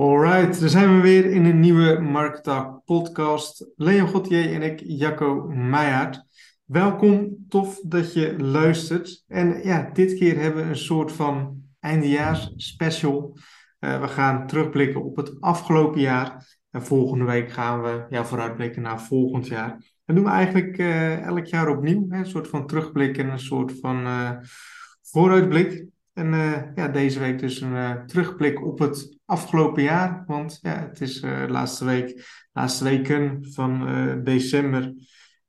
Alright, dan zijn we weer in een nieuwe Markettalk podcast. Leon Gauthier en ik, Jacco Meijer. Welkom, tof dat je luistert. En ja, dit keer hebben we een soort van eindejaars special. Uh, we gaan terugblikken op het afgelopen jaar. En volgende week gaan we ja, vooruitblikken naar volgend jaar. Dat doen we eigenlijk uh, elk jaar opnieuw. Hè? Een soort van terugblik en een soort van uh, vooruitblik. En ja, deze week dus een terugblik op het afgelopen jaar. Want ja, het is uh, de laatste week, laatste weken van december.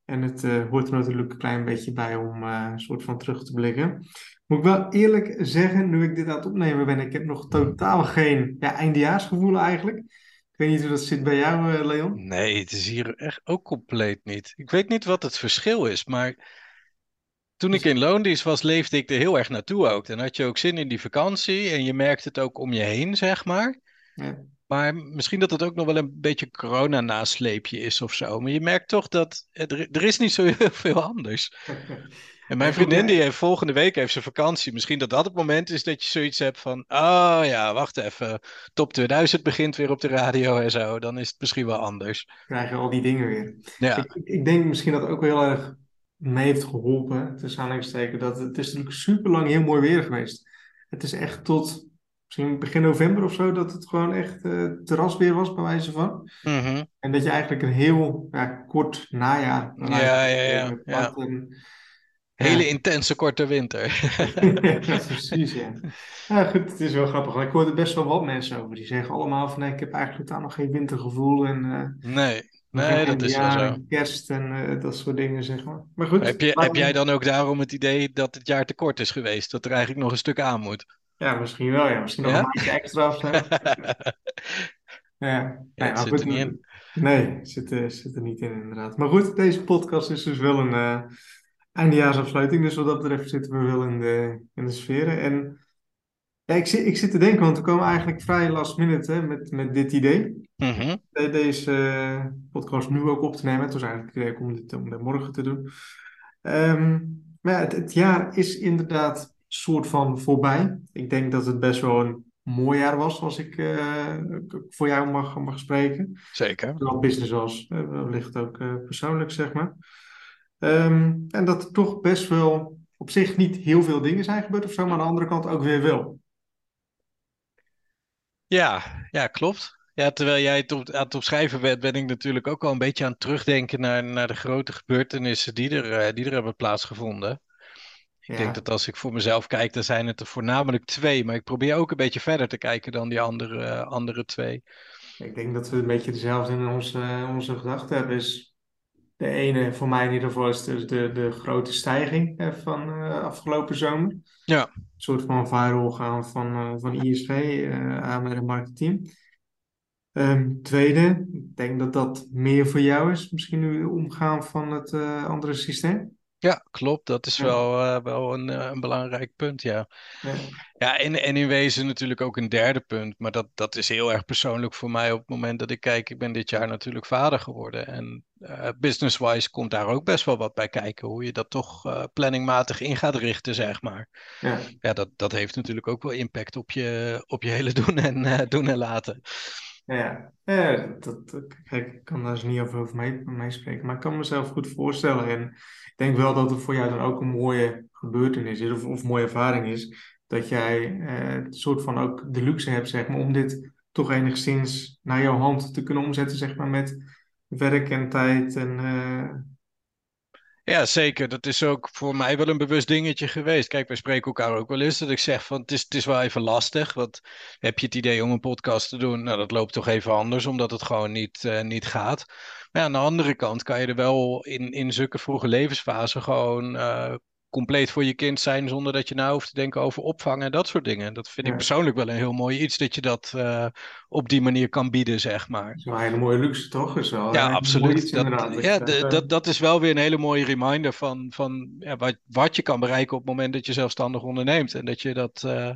En het hoort er natuurlijk een klein beetje bij om een soort van terug te blikken. Moet ik wel eerlijk zeggen, nu ik dit aan het opnemen ben, ik heb nog totaal geen ja, eindejaarsgevoel eigenlijk. Ik weet niet hoe dat zit bij jou, Leon. Nee, het is hier echt ook compleet niet. Ik weet niet wat het verschil is, maar toen ik in loondienst was, leefde ik er heel erg naartoe ook. Dan had je ook zin in die vakantie en je merkte het ook om je heen, zeg maar. Ja. Maar misschien dat het ook nog wel een beetje corona-nasleepje is of zo. Maar je merkt toch dat er, er is niet zo heel veel anders. En mijn vriendin die heeft volgende week heeft ze vakantie. Misschien dat dat het moment is dat je zoiets hebt van... Oh ja, wacht even. Top 2000 begint weer op de radio en zo. Dan is het misschien wel anders. Krijg je al die dingen weer. Ja. Ik, ik denk misschien dat ook wel heel erg mee heeft geholpen, tussen aanhalingstekens, dat het is natuurlijk super lang heel mooi weer geweest. Het is echt tot misschien begin november of zo, dat het gewoon echt uh, terrasweer was, bij wijze van. Mhm. En dat je eigenlijk een heel ja, kort najaar. Ja, ja, ja. ja. Hele intense korte winter. ja, precies, ja. ja. goed, het is wel grappig. Ik hoorde best wel wat mensen over. Die zeggen allemaal van, nee, ik heb eigenlijk totaal nog geen wintergevoel. En, uh, nee. Nee, dat is wel zo. Kerst en uh, dat soort dingen, zeg maar. Maar goed. Heb, je, heb jij dan ook daarom het idee dat het jaar te kort is geweest? Dat er eigenlijk nog een stuk aan moet? Ja, misschien wel. Ja. Misschien nog een maandje extra of zo. ja, ja zit er niet in. Nee, zit, uh, zit er niet in inderdaad. Maar goed, deze podcast is dus wel een uh, eindejaarsafsluiting. Dus wat dat betreft zitten we wel in de, in de sferen. En ja, ik, zit, ik zit te denken, want we komen eigenlijk vrij last minute hè, met, met dit idee. Mm Deze uh, podcast nu ook op te nemen. Het was eigenlijk het idee om dit, om dit morgen te doen. Um, maar ja, het, het, jaar is inderdaad soort van voorbij. Ik denk dat het best wel een mooi jaar was, als ik uh, voor jou mag, mag spreken. Zeker. Zowel business als uh, wellicht ook persoonlijk, zeg maar. Um, en dat er toch best wel op zich niet heel veel dingen zijn gebeurd of zo, maar aan de andere kant ook weer wel. Ja, ja, klopt. Ja, terwijl jij het op, aan het opschrijven bent, ben ik natuurlijk ook al een beetje aan het terugdenken naar, naar de grote gebeurtenissen die er, eh, die er hebben plaatsgevonden. Ik denk dat als ik voor mezelf kijk, dan zijn het er voornamelijk twee. Maar ik probeer ook een beetje verder te kijken dan die andere, andere twee. Ik denk dat we een beetje dezelfde in onze, onze gedachten hebben. Is de ene, voor mij in ieder geval, is dus de, de grote stijging van uh, afgelopen zomer. Ja. Een soort van viral gaan van, uh, van ISV uh, aan met een marketing. Um, tweede, ik denk dat dat meer voor jou is. Misschien nu omgaan van het andere systeem. Ja, klopt. Dat is wel, uh, wel een, uh, een belangrijk punt, ja. Ja, ja en, en in wezen natuurlijk ook een derde punt. Maar dat, dat is heel erg persoonlijk voor mij op het moment dat ik kijk. Ik ben dit jaar natuurlijk vader geworden. En uh, business-wise komt daar ook best wel wat bij kijken. Hoe je dat toch planningmatig in gaat richten, zeg maar. Ja, ja dat, dat heeft natuurlijk ook wel impact op je, op je hele doen en, doen en laten. Ja, dat, kijk, ik kan daar dus niet over, over mee, meespreken, maar ik kan mezelf goed voorstellen. En ik denk wel dat het voor jou dan ook een mooie gebeurtenis is, of, of mooie ervaring is, dat jij eh, een soort van ook de luxe hebt, zeg maar, om dit toch enigszins naar jouw hand te kunnen omzetten, zeg maar, met werk en tijd en uh, ja, zeker. Dat is ook voor mij wel een bewust dingetje geweest. Kijk, wij spreken elkaar ook wel eens dat ik zeg van het is, het is wel even lastig. Want heb je het idee om een podcast te doen? Nou, dat loopt toch even anders, omdat het gewoon niet, uh, niet gaat. Maar ja, aan de andere kant kan je er wel in, in zulke vroege levensfase gewoon uh, compleet voor je kind zijn zonder dat je nou hoeft te denken over opvangen en dat soort dingen. Dat vind ik persoonlijk wel een heel mooi iets dat je dat uh, op die manier kan bieden, zeg maar. Dat is wel een hele mooie luxe, toch? Is wel ja, absoluut. Dat, ja, de, dat, dat is wel weer een hele mooie reminder van, van ja, wat, wat je kan bereiken op het moment dat je zelfstandig onderneemt. En dat je dat. Uh,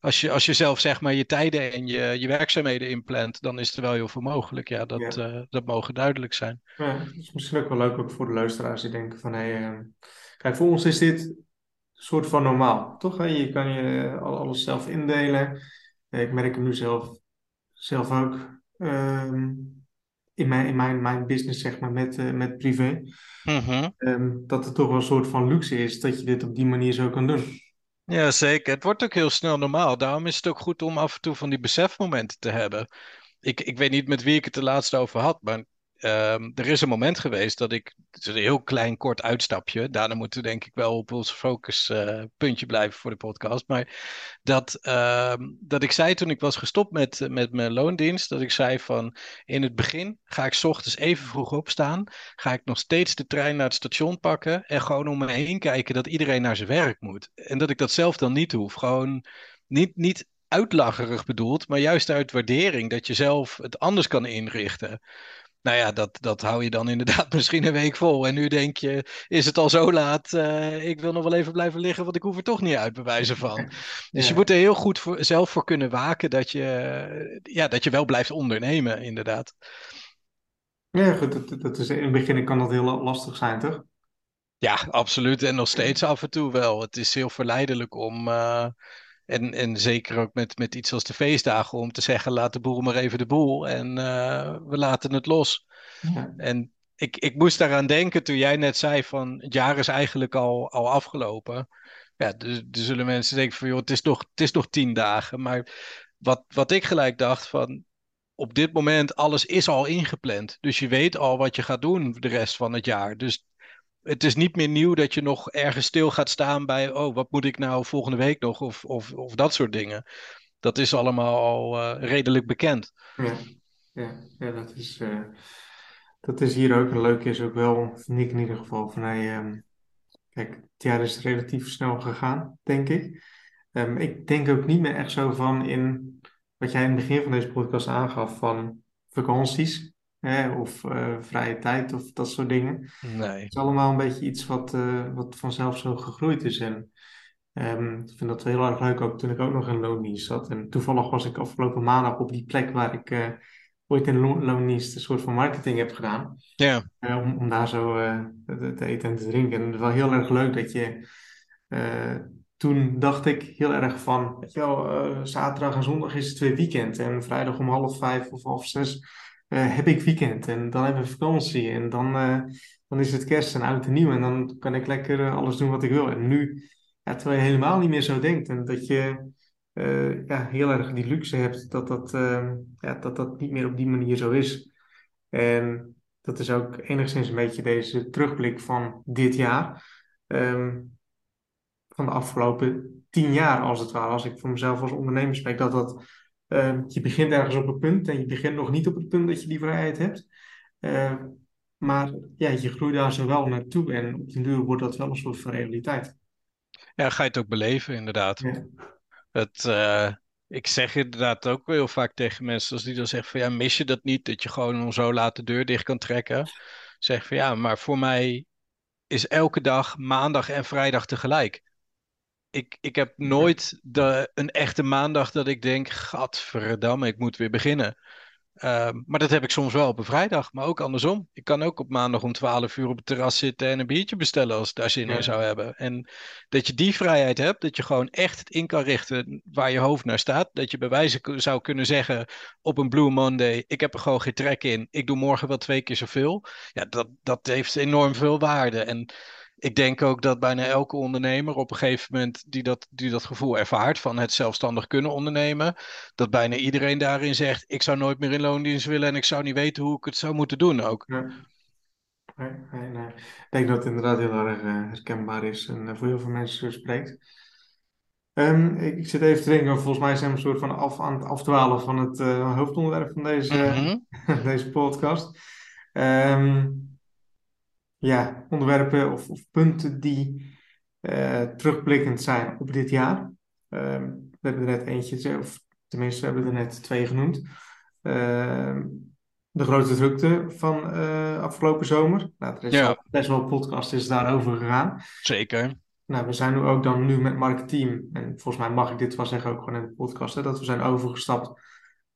als je, als je zelf zeg maar je tijden en je, je werkzaamheden inplant, dan is er wel heel veel mogelijk. Ja, dat, ja. Uh, dat mogen duidelijk zijn. Ja, dat is misschien ook wel leuk ook voor de luisteraars die denken van hé, hey, Kijk, voor ons is dit een soort van normaal, toch? Je kan je alles zelf indelen. Ik merk hem nu zelf zelf ook ehm, in mijn, in mijn, mijn business, zeg maar, met, eh, met privé. Mhm. ehm, dat het toch wel een soort van luxe is dat je dit op die manier zo kan doen. Ja, zeker. Het wordt ook heel snel normaal. Daarom is het ook goed om af en toe van die besefmomenten te hebben. Ik, ik weet niet met wie ik het de laatste over had, maar ehm, er is een moment geweest dat ik, het is een heel klein kort uitstapje, daarna moeten we denk ik wel op ons focuspuntje blijven voor de podcast, maar dat, ehm, dat ik zei toen ik was gestopt met, met mijn loondienst, dat ik zei van in het begin ga ik ochtends even vroeg opstaan, ga ik nog steeds de trein naar het station pakken en gewoon om me heen kijken dat iedereen naar zijn werk moet. En dat ik dat zelf dan niet hoef. Gewoon niet, niet uitlacherig bedoeld, maar juist uit waardering dat je zelf het anders kan inrichten. Nou ja, dat, dat hou je dan inderdaad misschien een week vol. En nu denk je, is het al zo laat? eh, ik wil nog wel even blijven liggen, want ik hoef er toch niet uit, bij wijze van. Dus je moet er heel goed voor, zelf voor kunnen waken dat je, ja, dat je wel blijft ondernemen, inderdaad. Ja, goed, dat, dat is, in het begin kan dat heel lastig zijn, toch? Ja, absoluut. En nog steeds af en toe wel. Het is heel verleidelijk om, eh, en, en zeker ook met, met iets als de feestdagen, om te zeggen, laat de boel maar even de boel en eh, we laten het los. Ja. En ik, ik moest daaraan denken toen jij net zei van het jaar is eigenlijk al, al afgelopen. Ja, dus, dus zullen mensen denken van joh, het is nog, het is nog tien dagen. Maar wat, wat ik gelijk dacht van op dit moment alles is al ingepland. Dus je weet al wat je gaat doen de rest van het jaar. Dus het is niet meer nieuw dat je nog ergens stil gaat staan bij, oh, wat moet ik nou volgende week nog? Of, of, of dat soort dingen. Dat is allemaal al eh, redelijk bekend. Ja, ja, dat is, eh, dat is hier ook. En leuk is ook wel, vind in ieder geval, van hey, ehm, kijk, het jaar is relatief snel gegaan, denk ik. Ehm, ik denk ook niet meer echt zo van in wat jij in het begin van deze podcast aangaf, van vakanties, hè, of eh, vrije tijd of dat soort dingen. Nee. Het is allemaal een beetje iets wat, eh, wat vanzelf zo gegroeid is. En ehm, ik vind dat heel erg leuk, ook toen ik ook nog in loondienst zat. En toevallig was ik afgelopen maandag op die plek waar ik eh, ooit in lo- loondienst een soort van marketing heb gedaan. Ja, om, om daar zo te, te eten en te drinken. En het is wel heel erg leuk dat je... toen dacht ik heel erg van, weet je wel, zaterdag en zondag is het weer weekend. En vrijdag om half vijf of half zes eh, heb ik weekend. En dan hebben we vakantie. En dan, eh, dan is het kerst en oud en nieuw. En dan kan ik lekker eh, alles doen wat ik wil. En nu, ja, terwijl je helemaal niet meer zo denkt. En dat je ja, heel erg die luxe hebt dat dat, eh, ja, dat dat niet meer op die manier zo is. En dat is ook enigszins een beetje deze terugblik van dit jaar. Ehm, van de afgelopen tien jaar, als het ware. Als ik voor mezelf als ondernemer spreek, dat dat... ehm, je begint ergens op een punt en je begint nog niet op het punt dat je die vrijheid hebt. Ehm, maar ja, je groeit daar zo wel naartoe en op den duur wordt dat wel een soort van realiteit. ja, ga je het ook beleven, inderdaad. Ja, Het, eh, ik zeg inderdaad ook heel vaak tegen mensen als die dan zeggen van ja, mis je dat niet, dat je gewoon om zo laat de deur dicht kan trekken? Zeg van ja, maar voor mij is elke dag maandag en vrijdag tegelijk. Ik, ik heb nooit de, een echte maandag dat ik denk, gadverdamme, ik moet weer beginnen. Ehm, maar dat heb ik soms wel op een vrijdag, maar ook andersom. Ik kan ook op maandag om 12 uur op het terras zitten en een biertje bestellen als ik daar zin in ja, zou hebben. En dat je die vrijheid hebt, dat je gewoon echt het in kan richten waar je hoofd naar staat. Dat je bij wijze zou kunnen zeggen op een Blue Monday, ik heb er gewoon geen trek in, ik doe morgen wel twee keer zoveel. Ja, dat, dat heeft enorm veel waarde. En ik denk ook dat bijna elke ondernemer op een gegeven moment die dat, die dat gevoel ervaart van het zelfstandig kunnen ondernemen, dat bijna iedereen daarin zegt: Ik zou nooit meer in loondienst willen en ik zou niet weten hoe ik het zou moeten doen ook. ja. Nee, nee, nee. Ik denk dat het inderdaad heel erg eh, herkenbaar is en eh, voor heel veel mensen spreekt. Ehm, ik, ik zit even te denken, volgens mij zijn we een soort van af, aan het afdwalen van het eh, hoofdonderwerp van deze, Mhm. deze podcast. Ehm, ja, onderwerpen of, of punten die eh, terugblikkend zijn op dit jaar. Ehm, we hebben er net eentje, of tenminste, we hebben er net twee genoemd. Ehm, de grote drukte van eh, afgelopen zomer. Nou, er is Ja, al best wel een podcast is daarover gegaan. zeker. Nou, we zijn nu ook dan nu met Mark Team, en volgens mij mag ik dit wel zeggen ook gewoon in de podcast, hè, dat we zijn overgestapt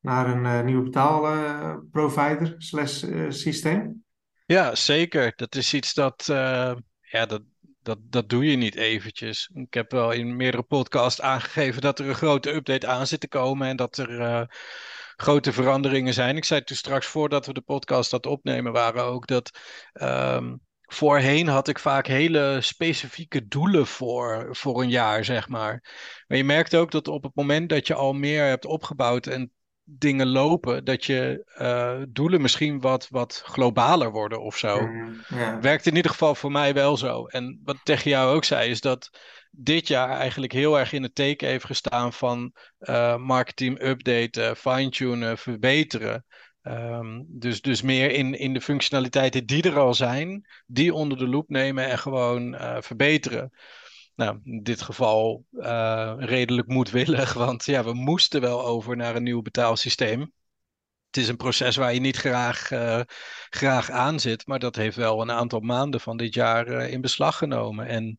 naar een eh, nieuwe betaalprovider slash systeem. Ja, zeker. Dat is iets dat, eh, ja, dat, dat, dat doe je niet eventjes. Ik heb wel in meerdere podcasts aangegeven dat er een grote update aan zit te komen en dat er eh, grote veranderingen zijn. Ik zei toen straks voordat we de podcast dat opnemen waren ook dat ehm, voorheen had ik vaak hele specifieke doelen voor, voor een jaar, zeg maar. Maar je merkt ook dat op het moment dat je al meer hebt opgebouwd en dingen lopen, dat je uh, doelen misschien wat, wat globaler worden of zo. Mm, ja. Werkt in ieder geval voor mij wel zo. En wat tegen jou ook zei, is dat dit jaar eigenlijk heel erg in het teken heeft gestaan van uh, marketing updaten, fine-tunen, verbeteren. Um, dus, dus meer in, in de functionaliteiten die er al zijn, die onder de loep nemen en gewoon uh, verbeteren. Nou, in dit geval uh, redelijk moedwillig, want ja, we moesten wel over naar een nieuw betaalsysteem. Het is een proces waar je niet graag, uh, graag aan zit, maar dat heeft wel een aantal maanden van dit jaar uh, in beslag genomen. En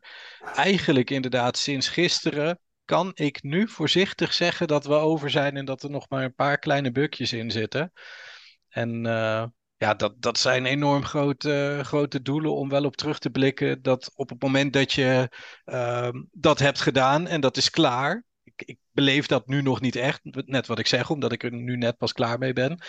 eigenlijk inderdaad sinds gisteren kan ik nu voorzichtig zeggen dat we over zijn en dat er nog maar een paar kleine bukjes in zitten. En ja, dat, dat zijn enorm grote, grote doelen om wel op terug te blikken. Dat op het moment dat je uh, dat hebt gedaan en dat is klaar. Ik, ik beleef dat nu nog niet echt, net wat ik zeg, omdat ik er nu net pas klaar mee ben.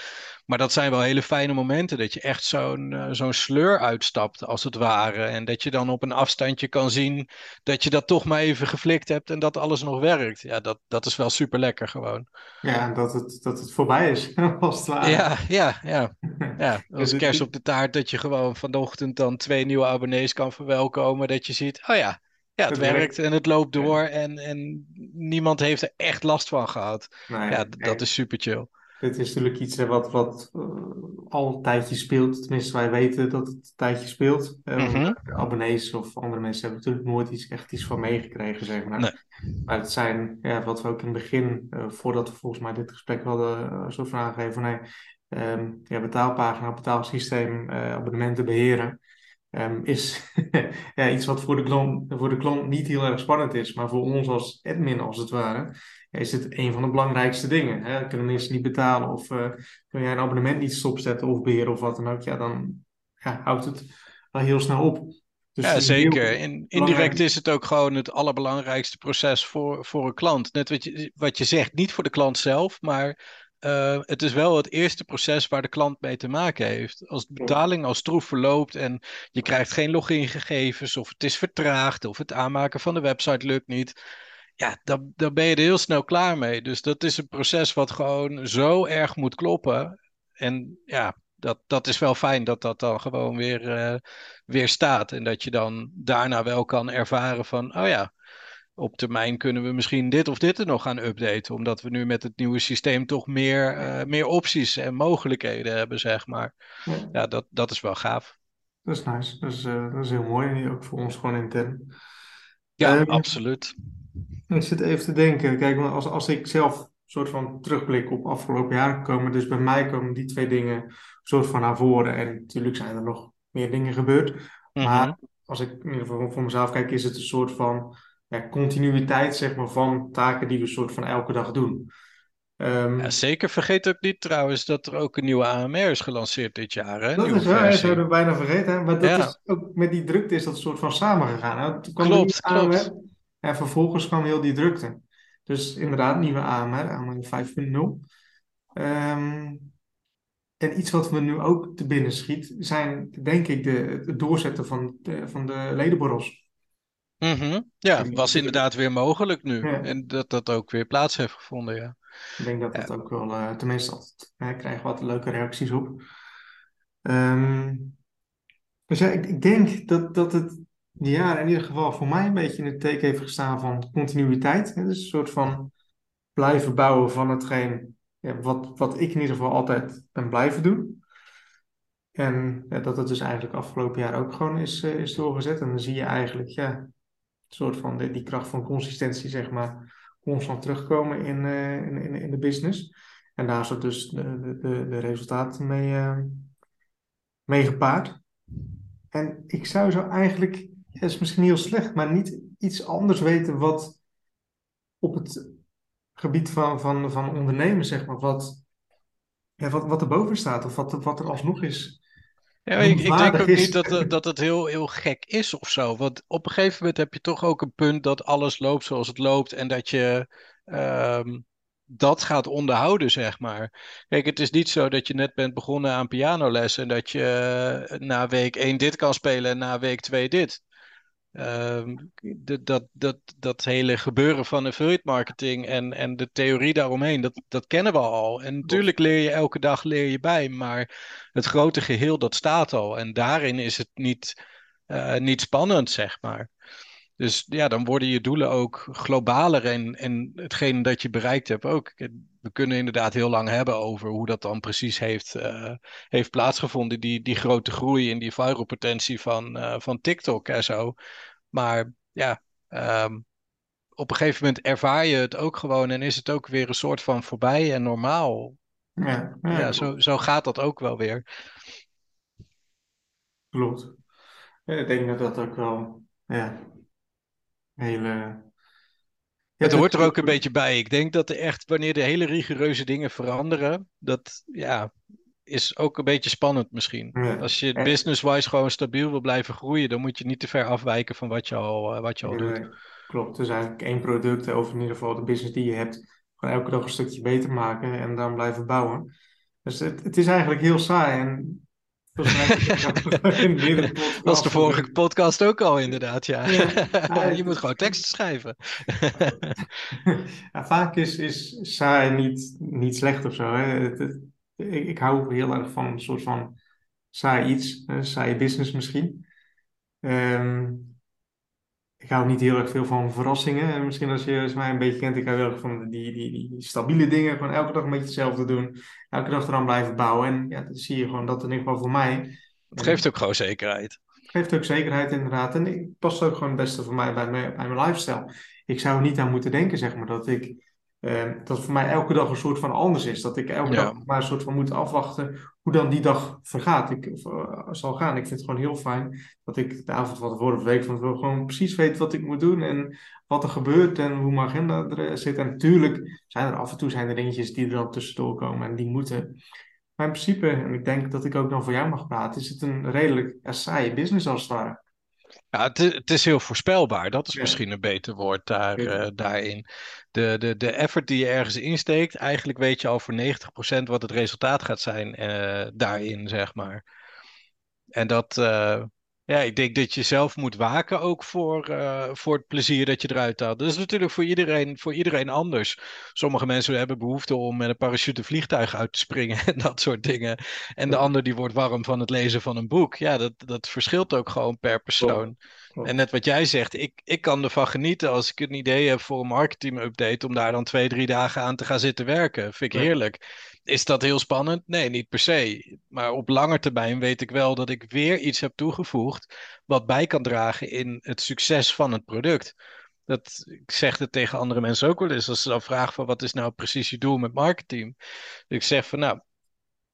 Maar dat zijn wel hele fijne momenten, dat je echt zo'n uh, zo'n sleur uitstapt, als het ware. En dat je dan op een afstandje kan zien dat je dat toch maar even geflikt hebt en dat alles nog werkt. Ja, dat, dat is wel super lekker gewoon. Ja, dat het, dat het voorbij is, als het ware. Ja, ja, ja. ja als kerst op de taart dat je gewoon vanochtend dan twee nieuwe abonnees kan verwelkomen. Dat je ziet, oh ja, ja, het, het werkt, werkt en het loopt door ja. en, en niemand heeft er echt last van gehad. Nee, ja, dat nee. is super chill. Dit is natuurlijk iets wat, wat uh, al een tijdje speelt. Tenminste, wij weten dat het een tijdje speelt. Uh, mm -hmm. Abonnees of andere mensen hebben natuurlijk nooit iets, echt iets van meegekregen, zeg maar. Nee. Maar het zijn, ja, wat we ook in het begin, uh, voordat we volgens mij dit gesprek hadden, zo vragen geven van hey, um, ja, betaalpagina, betaalsysteem, abonnementen beheren. Um, is ja, iets wat voor de, klant, voor de klant niet heel erg spannend is, maar voor ons als admin als het ware, is het een van de belangrijkste dingen. Hè? Kunnen mensen niet betalen of uh, kun jij een abonnement niet stopzetten of beheren of wat dan ook, ja, dan ja, houdt het wel heel snel op. Dus ja, zeker. In, indirect is het ook gewoon het allerbelangrijkste proces voor, voor een klant. Net wat je, wat je zegt, niet voor de klant zelf, maar uh, het is wel het eerste proces waar de klant mee te maken heeft. Als de betaling als stroef verloopt en je krijgt geen logingegevens, of het is vertraagd, of het aanmaken van de website lukt niet. Ja, dan, dan ben je er heel snel klaar mee. Dus dat is een proces wat gewoon zo erg moet kloppen. En ja, dat, dat is wel fijn dat dat dan gewoon weer, uh, weer staat. En dat je dan daarna wel kan ervaren van, oh ja, op termijn kunnen we misschien dit of dit er nog gaan updaten. Omdat we nu met het nieuwe systeem toch meer, uh, meer opties en mogelijkheden hebben, zeg maar. Ja, ja dat, dat is wel gaaf. Dat is nice. Dat is, uh, dat is heel mooi. En ook voor ons gewoon intern. Ja, um, absoluut. Ik zit even te denken. Kijk, als, als ik zelf soort van terugblik op afgelopen jaar komen. Dus bij mij komen die twee dingen soort van naar voren. En natuurlijk zijn er nog meer dingen gebeurd. Maar mm -hmm. als ik in ieder geval voor mezelf kijk, is het een soort van ja, continuïteit zeg maar, van taken die we soort van elke dag doen. Um, ja, zeker vergeet ook niet trouwens dat er ook een nieuwe AMR is gelanceerd dit jaar. Hè? Dat nieuwe is waar, versie. zouden we bijna vergeten. Maar dat ja. is ook met die drukte is dat soort van samengegaan. Toen kwam klopt, klopt. En vervolgens kwam heel die drukte. Dus inderdaad, nieuwe AMR, AMR 5.0. Um, en iets wat me nu ook te binnen schiet, zijn denk ik de, het doorzetten van de, van de ledenborrels. Mm -hmm. Ja, was inderdaad weer mogelijk nu. Ja. En dat dat ook weer plaats heeft gevonden, ja. Ik denk dat dat ja. ook wel, uh, tenminste, altijd, uh, ik krijg wat leuke reacties op. Um, dus ja, ik, ik, denk dat, dat het jaar in ieder geval voor mij een beetje in het teken heeft gestaan van continuïteit. Hè? Dus een soort van blijven bouwen van hetgeen ja, wat, wat ik in ieder geval altijd ben blijven doen. En ja, dat het dus eigenlijk afgelopen jaar ook gewoon is, uh, is doorgezet. En dan zie je eigenlijk, ja, soort van de, die kracht van consistentie, zeg maar, constant terugkomen in, uh, in, in, in, de business. En daar is dus de, de, de resultaten mee, uh, mee gepaard. En ik zou zo eigenlijk, ja, is misschien heel slecht, maar niet iets anders weten wat op het gebied van, van, van ondernemen, zeg maar, wat, ja, wat, wat erboven staat of wat, wat er alsnog is. Ja, ik, ik, denk ook niet dat, dat het heel, heel gek is of zo. Want op een gegeven moment heb je toch ook een punt dat alles loopt zoals het loopt. En dat je, um, dat gaat onderhouden, zeg maar. Kijk, het is niet zo dat je net bent begonnen aan pianoles en dat je eh, na week 1 dit kan spelen en na week 2 dit. Ehm, dat, dat, dat hele gebeuren van affiliate marketing en, en de theorie daaromheen, dat, dat kennen we al. En natuurlijk leer je elke dag leer je bij, maar het grote geheel dat staat al. En daarin is het niet, eh, niet spannend, zeg maar. Dus ja, dan worden je doelen ook globaler en, en hetgene dat je bereikt hebt ook. We kunnen inderdaad heel lang hebben over hoe dat dan precies heeft, eh, heeft plaatsgevonden. Die, die grote groei en die viral potentie van, eh, van TikTok en zo. Maar ja, ehm, op een gegeven moment ervaar je het ook gewoon en is het ook weer een soort van voorbij en normaal. Ja, ja, Ja, zo, zo gaat dat ook wel weer. klopt. Ik denk dat dat ook wel, ja, hele... Ja, Het hoort er ook een beetje bij. Ik denk dat er echt, wanneer de hele rigoureuze dingen veranderen, dat ja, is ook een beetje spannend misschien. Ja. Als je business-wise gewoon stabiel wil blijven groeien, dan moet je niet te ver afwijken van wat je al, eh, wat je al doet. klopt. Dus eigenlijk één product, of in ieder geval de business die je hebt, gewoon elke dag een stukje beter maken en dan blijven bouwen. Dus het, het is eigenlijk heel saai. En Dat was de vorige podcast ook al inderdaad, ja. Ja. je moet gewoon teksten schrijven. Ja, vaak is, is saai niet, niet slecht of zo. Hè. Het- het- ik, ik hou heel erg van een soort van saai iets, saai business misschien. Ehm, ik hou niet heel erg veel van verrassingen. En misschien als je als mij een beetje kent, ik hou heel erg van die, die, die, stabiele dingen. Gewoon elke dag een beetje hetzelfde doen. Elke dag eraan blijven bouwen. En ja, dan zie je gewoon dat in ieder geval voor mij. Het geeft ook gewoon zekerheid. Geeft ook zekerheid inderdaad. En het past ook gewoon het beste voor mij bij mijn, bij mijn lifestyle. Ik zou er niet aan moeten denken, zeg maar, dat ik eh, dat voor mij elke dag een soort van anders is. Dat ik elke Ja. dag maar een soort van moet afwachten hoe dan die dag vergaat. Ik, of, eh, zal gaan. Ik vind het gewoon heel fijn dat ik de avond van tevoren of de week van tevoren gewoon precies weet wat ik moet doen en wat er gebeurt en hoe mijn agenda er zit. En natuurlijk zijn er af en toe zijn er dingetjes die er dan tussendoor komen en die moeten. Maar in principe, en ik denk dat ik ook dan voor jou mag praten, is het een redelijk saaie business als het ware. Ja, het, is- het is heel voorspelbaar. Dat is Ja. misschien een beter woord daar, eh, daarin. De, de, de effort die je ergens insteekt, eigenlijk weet je al voor 90% wat het resultaat gaat zijn eh, daarin, zeg maar. En dat, eh, ja, ik denk dat je zelf moet waken ook voor, eh, voor het plezier dat je eruit haalt. Dat is natuurlijk voor iedereen, voor iedereen anders. Sommige mensen hebben behoefte om met een parachute vliegtuig uit te springen en dat soort dingen. En de ander die wordt warm van het lezen van een boek. Ja, dat, dat verschilt ook gewoon per persoon. En net wat jij zegt, ik, ik kan ervan genieten als ik een idee heb voor een marketing-update, om daar dan twee, drie dagen aan te gaan zitten werken. Vind ik heerlijk. Is dat heel spannend? Nee, niet per se. Maar op lange termijn weet ik wel dat ik weer iets heb toegevoegd wat bij kan dragen in het succes van het product. Dat, ik zeg het tegen andere mensen ook wel eens, als ze dan vragen van wat is nou precies je doel met marketing? Ik zeg van nou,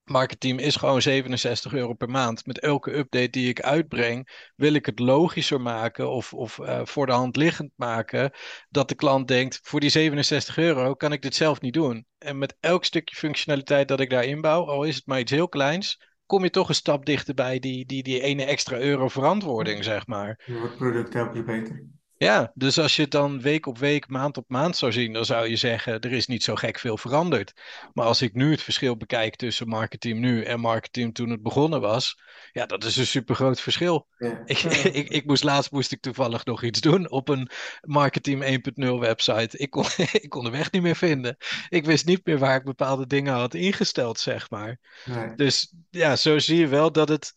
marketing is gewoon 67 euro per maand. Met elke update die ik uitbreng, wil ik het logischer maken of, of eh, voor de hand liggend maken. Dat de klant denkt, voor die 67 euro kan ik dit zelf niet doen. En met elk stukje functionaliteit dat ik daarin bouw, al is het maar iets heel kleins, kom je toch een stap dichter bij die, die, die ene extra euro verantwoording, zeg maar. Dan wordt product elke keer beter. Ja, dus als je het dan week op week, maand op maand zou zien, dan zou je zeggen, er is niet zo gek veel veranderd. Maar als ik nu het verschil bekijk tussen marketing nu en marketing toen het begonnen was, ja, dat is een supergroot verschil. Ja. Ik, Ja. ik, ik moest laatst moest ik toevallig nog iets doen op een marketing 1.0 website. Ik kon, ik kon de weg niet meer vinden. Ik wist niet meer waar ik bepaalde dingen had ingesteld, zeg maar. Nee. Dus ja, zo zie je wel dat het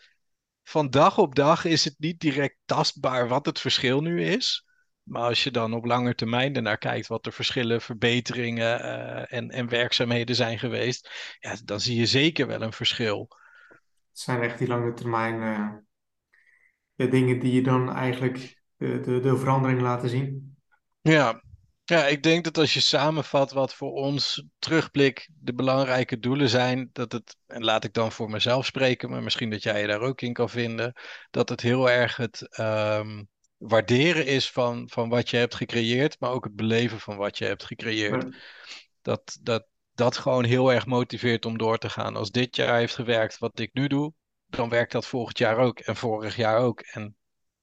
van dag op dag is het niet direct tastbaar wat het verschil nu is. Maar als je dan op lange termijn ernaar kijkt wat de verschillen, verbeteringen eh, en, en werkzaamheden zijn geweest, ja, dan zie je zeker wel een verschil. Het zijn echt die lange termijn eh, dingen die je dan eigenlijk de, de, de verandering laten zien. Ja. ja, ik denk dat als je samenvat wat voor ons terugblik de belangrijke doelen zijn, dat het, en laat ik dan voor mezelf spreken, maar misschien dat jij je daar ook in kan vinden, dat het heel erg het ehm, waarderen is van, van wat je hebt gecreëerd, maar ook het beleven van wat je hebt gecreëerd. Ja. Dat, dat, dat gewoon heel erg motiveert om door te gaan. Als dit jaar heeft gewerkt wat ik nu doe, dan werkt dat volgend jaar ook en vorig jaar ook. En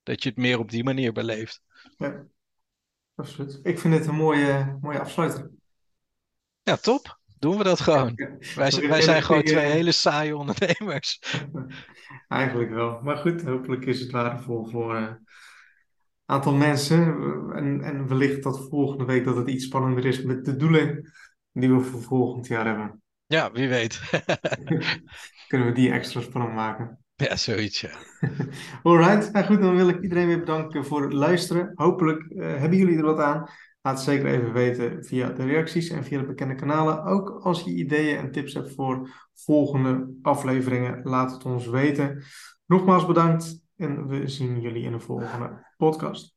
dat je het meer op die manier beleeft. Ja, absoluut. Ik vind het een mooie, mooie afsluiter. Ja, top. Doen we dat gewoon. Wij, zijn- wij zijn gewoon twee hele saaie ondernemers. Eigenlijk wel. Maar goed, hopelijk is het waardevol voor een aantal mensen. En, en wellicht dat volgende week dat het iets spannender is met de doelen die we voor volgend jaar hebben. Ja, wie weet. Kunnen we die extra spannend maken. Ja, zoiets, ja. Alright, nou goed, dan wil ik iedereen weer bedanken voor het luisteren. Hopelijk eh, hebben jullie er wat aan. Laat het zeker even weten via de reacties en via de bekende kanalen. Ook als je ideeën en tips hebt voor volgende afleveringen, laat het ons weten. Nogmaals bedankt en we zien jullie in de volgende podcast.